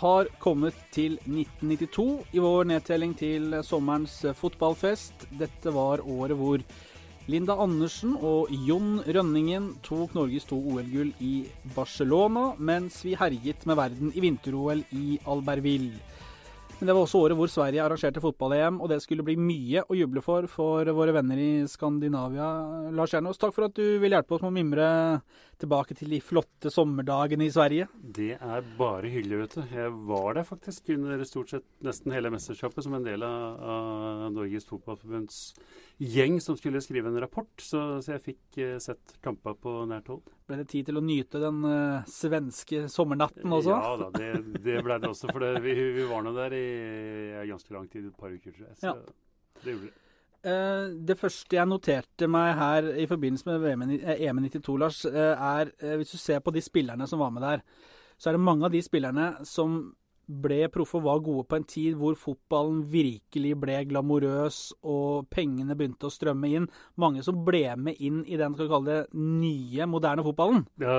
har kommet til 1992 i vår nedtelling til sommerens fotballfest. Dette var året hvor Linda Andersen og Jon Rønningen tok Norges to OL-gull i Barcelona, mens vi herjet med verden i vinter-OL i Albertville. Men det var også året hvor Sverige arrangerte fotball-EM, og det skulle bli mye å juble for for våre venner i Skandinavia. Lars Kjernås, takk for at du vil hjelpe oss med å mimre tilbake til de flotte sommerdagene i Sverige. Det er bare hyggelig, vet du. Jeg var der faktisk under stort sett nesten hele mesterskapet som en del av, av Norges Fotballforbunds gjeng som skulle skrive en rapport, så, så jeg fikk uh, sett kamper på nært hold. Ble det tid til å nyte den uh, svenske sommernatten også? Ja da, det, det ble det også. For det, vi, vi, var nå der i ganske lang tid, et par uker, tror jeg. Så ja. det gjorde det. Uh, det første jeg noterte meg her i forbindelse med EM92, Lars, er hvis du ser på de spillerne som var med der, så er det mange av de spillerne som ble proffe og var gode på en tid hvor fotballen virkelig ble glamorøs og pengene begynte å strømme inn. Mange som ble med inn i den skal vi kalle det, nye, moderne fotballen. Ja,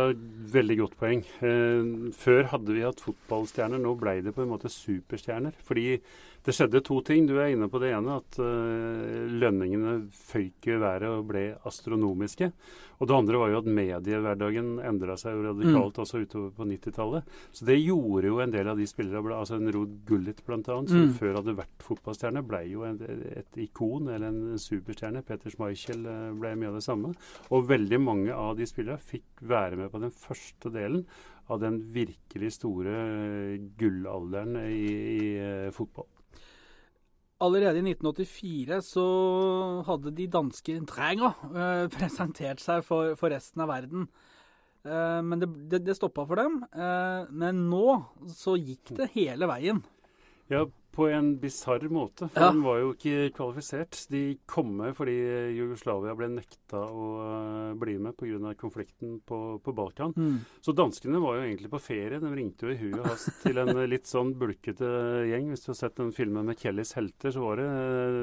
Veldig godt poeng. Eh, før hadde vi hatt fotballstjerner, nå ble det på en måte superstjerner. Fordi det skjedde to ting. Du er inne på det ene, at uh, lønningene føyk i været og ble astronomiske. Og det andre var jo at mediehverdagen endra seg radikalt mm. også utover på 90-tallet. Så det gjorde jo en del av de spillere, altså en Rod Gullit bl.a., som mm. før hadde vært fotballstjerne, ble jo en, et ikon eller en superstjerne. Peter Schmeichel eh, ble mye av det samme. Og veldig mange av de spillere fikk være med på den første delen av den virkelig store eh, gullalderen i, i fotball. Allerede i 1984 så hadde de danske Drænger uh, presentert seg for, for, resten av verden. Uh, men det, det, det stoppa for dem. Uh, men nå så gikk det hele veien. Ja, på en bisarr måte. For ja. de var jo ikke kvalifisert. De kom med fordi Jugoslavia ble nekta å uh, bli med pga. konflikten på, på Balkan. Mm. Så danskene var jo egentlig på ferie. De ringte jo i huet hast til en litt sånn bulkete gjeng. Hvis du har sett den filmen med Kellys helter, så var det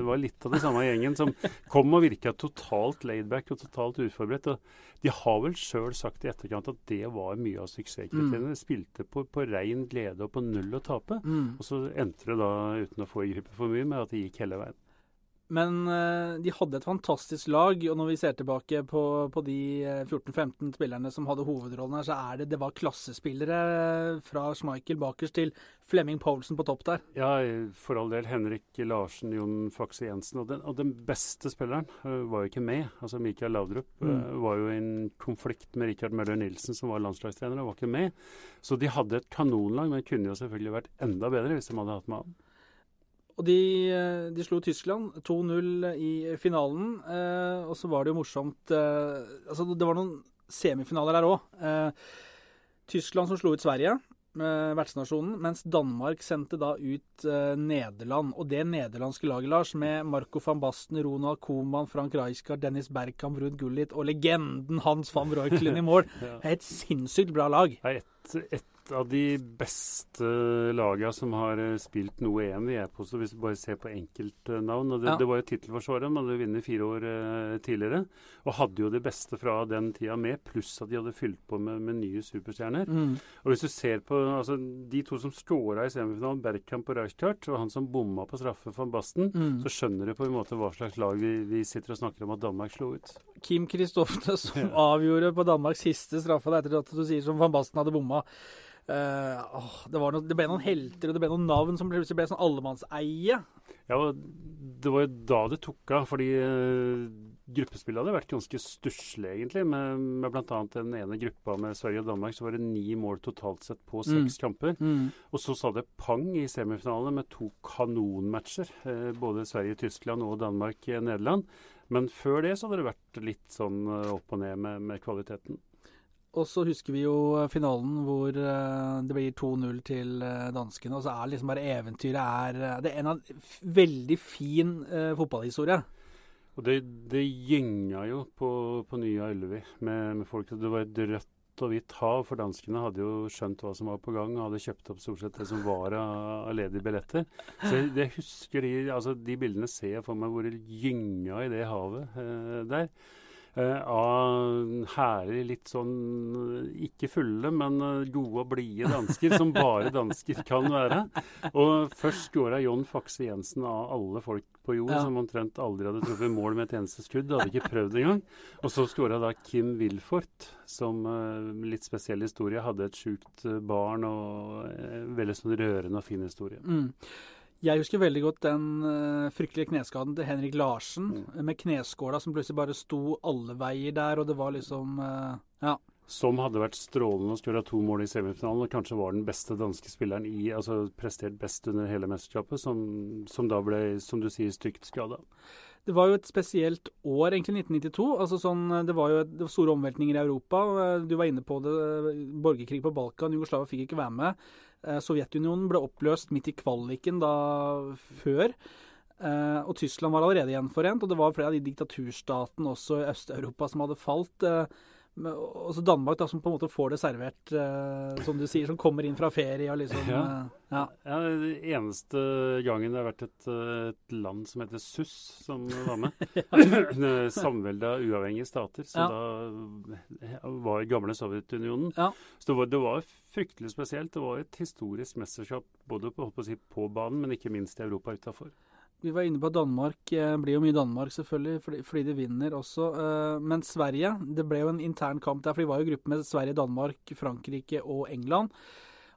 var litt av det samme gjengen som kom og virka totalt laidback og totalt uforberedt. Og de har vel sjøl sagt i etterkant at det var mye av suksesskriteriene. Mm. De spilte på, på rein glede og på null å tape. Mm. Og så endte det da uten å få i gripe for mye, men at det gikk hele veien. Men uh, de hadde et fantastisk lag, og når vi ser tilbake på, på de 14-15 eh, spillerne som hadde hovedrollen her, så er det det var klassespillere fra Schmeichel bakerst til Flemming Poulsen på topp der. Ja, for all del. Henrik Larsen, Jon Fakse Jensen. Og den, og den beste spilleren var jo ikke med. Altså Mikael Laudrup mm. var jo i en konflikt med Rikard Møller Nilsen, som var landslagstrener, og var ikke med. Så de hadde et kanonlag, men kunne jo selvfølgelig vært enda bedre hvis de hadde hatt med han. Og de, eh, de slo Tyskland 2-0 i finalen. Eh, og så var det jo morsomt eh, Altså, det var noen semifinaler her òg. Eh, Tyskland som slo ut Sverige, vertsnasjonen, mens Danmark sendte da ut eh, Nederland. Og det nederlandske laget, Lars, med Marco van Basten, Ronald Koman, Frank Rijskar, Dennis Bergkamp, Ruud Gullit og legenden Hans van Breukelen i mål. ja. Et sinnssykt bra lag. Det er Et, et av de beste lagene som har eh, spilt noe EM, jeg påstå, hvis du bare ser på enkeltnavn. Det, ja. det var jo tittelforsvaret, men hadde vunnet fire år eh, tidligere. Og hadde jo det beste fra den tida med, pluss at de hadde fylt på med, med nye superstjerner. Mm. Og hvis du ser på altså, de to som scora i semifinalen, Bergkamp og Reichkart, og han som bomma på straffe for Basten, mm. så skjønner du på en måte hva slags lag vi, vi sitter og snakker om at Danmark slo ut. Kim Kristofte som ja. avgjorde på Danmarks siste straffe etter at du sier som van Basten hadde bomma. Uh, åh, det, noe, det, ble noen helter og det ble noen navn som plutselig ble sånn allemannseie. Ja, det var jo da det tok av. Fordi uh, gruppespillet hadde vært ganske stusslig, egentlig. Med, med bl.a. den ene gruppa med Sverige og Danmark så var det ni mål totalt sett på seks mm. kamper. Mm. Og så sa det pang i semifinalen med to kanonmatcher. Uh, både Sverige-Tyskland og Danmark-Nederland. Men før det så hadde det vært litt sånn opp og ned med, med kvaliteten. Og så husker vi jo finalen hvor uh, det blir 2-0 til danskene. Og så er liksom bare eventyret er Det er en av veldig fin fotballhistorie. Og det, det gynga jo på, på Nya Ullevi med, med, folk. Det var et rødt og hvitt hav, for danskene hadde jo skjønt hva som var på gang, og hadde kjøpt opp stort sett det som var av, ledige billetter. Så jeg, jeg husker de, altså de bildene ser jeg for meg hvor det gynga i det havet der. Eh, av herlig, litt sånn ikke fulle, men eh, gode og blide dansker, som bare dansker kan være. Og først skåra John Fakse Jensen av alle folk på jord, ja. som omtrent aldri hadde truffet mål med et eneste skudd. Hadde ikke prøvd engang. Og så skåra da Kim Wilfort, som litt spesiell historie, hadde et sjukt barn og veldig sånn rørende og fin historie. Mm. Jeg husker veldig godt den uh, fryktelige kneskaden til Henrik Larsen mm. med kneskåla som plutselig bare sto alle veier der, og det var liksom uh, Ja. Som hadde vært strålende og skåra to mål i semifinalen, og kanskje var den beste danske spilleren i Altså prestert best under hele mesterskapet, som, som da ble, som du sier, stygt skada. Det var jo et spesielt år, egentlig, 1992. Altså sånn, det var jo det var store omveltninger i Europa. Du var inne på det. Borgerkrig på Balkan. Jugoslavia fikk ikke være med. Eh, Sovjetunionen ble oppløst midt i kvaliken da før. Og Tyskland var allerede gjenforent, og det var flere av de diktaturstatene også i Øst-Europa som hadde falt. Også Danmark, da, som på en måte får det servert, eh, som du sier, som kommer inn fra ferie og liksom ja. Uh, ja. ja. Det eneste gangen det har vært et, et land som heter SUS, som var med. Samveldet av uavhengige stater, Så ja. da var i gamle Sovjetunionen. Så det var, det var, fryktelig spesielt. Det var et historisk mesterskap både på, på, på banen, men ikke minst i Europa utafor. Vi var inne på Danmark. Det eh, blir jo mye Danmark, selvfølgelig, fordi, fordi, de vinner også. Eh, men Sverige Det ble jo en intern kamp der, for de var jo i gruppe med Sverige, Danmark, Frankrike og England.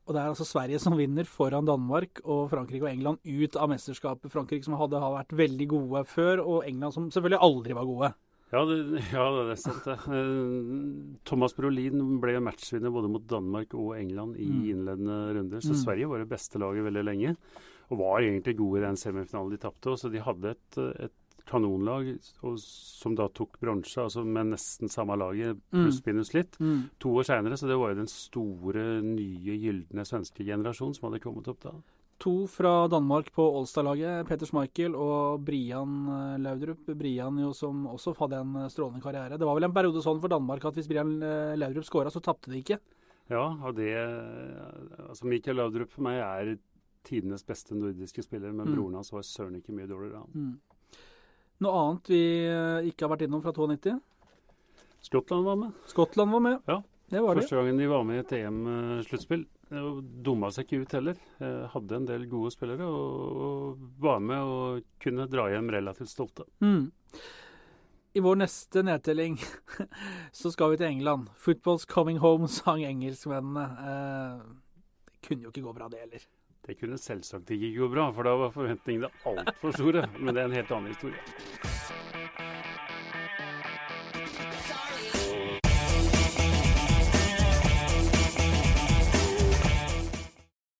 Og det er altså Sverige som vinner foran Danmark og Frankrike og England ut av mesterskapet. Frankrike som hadde vært veldig gode før, og England som selvfølgelig aldri var gode. Ja, det, ja, det er sant det. Eh, Thomas Brolin ble matchvinner både mot Danmark og England i mm. innledende runder, så mm. Sverige var det beste laget veldig lenge og var egentlig gode i den semifinalen de tapte. Så de hadde et, et kanonlag og, som da tok bronse, altså med nesten samme laget, pluss mm. litt, mm. to år seinere. Så det var jo den store, nye, gylne svenske generasjonen som hadde kommet opp da. To fra Danmark på Olstad-laget, Peter Schmeichel og Brian eh, Laudrup. Brian jo som også hadde en eh, strålende karriere. Det var vel en periode sånn for Danmark at hvis Brian eh, Laudrup skåra, så tapte de ikke. Ja, og det Altså Michael Laudrup for meg er tidenes beste nordiske spiller, men mm. broren hans var søren ikke mye dårligere. Mm. Noe annet vi eh, ikke har vært innom fra 92? Skottland var med. Skottland var med. Ja. Det var Første gangen de var med i et EM-sluttspill. Dumma seg ikke ut heller. Hadde en del gode spillere og, var med og kunne dra hjem relativt stolte. Mm. I vår neste nedtelling så skal vi til England. 'Football's coming home', sang engelskmennene. Eh, det kunne jo ikke gå bra, det heller. Det kunne selvsagt ikke gå bra, for da var forventningene altfor store. Men det er en helt annen historie.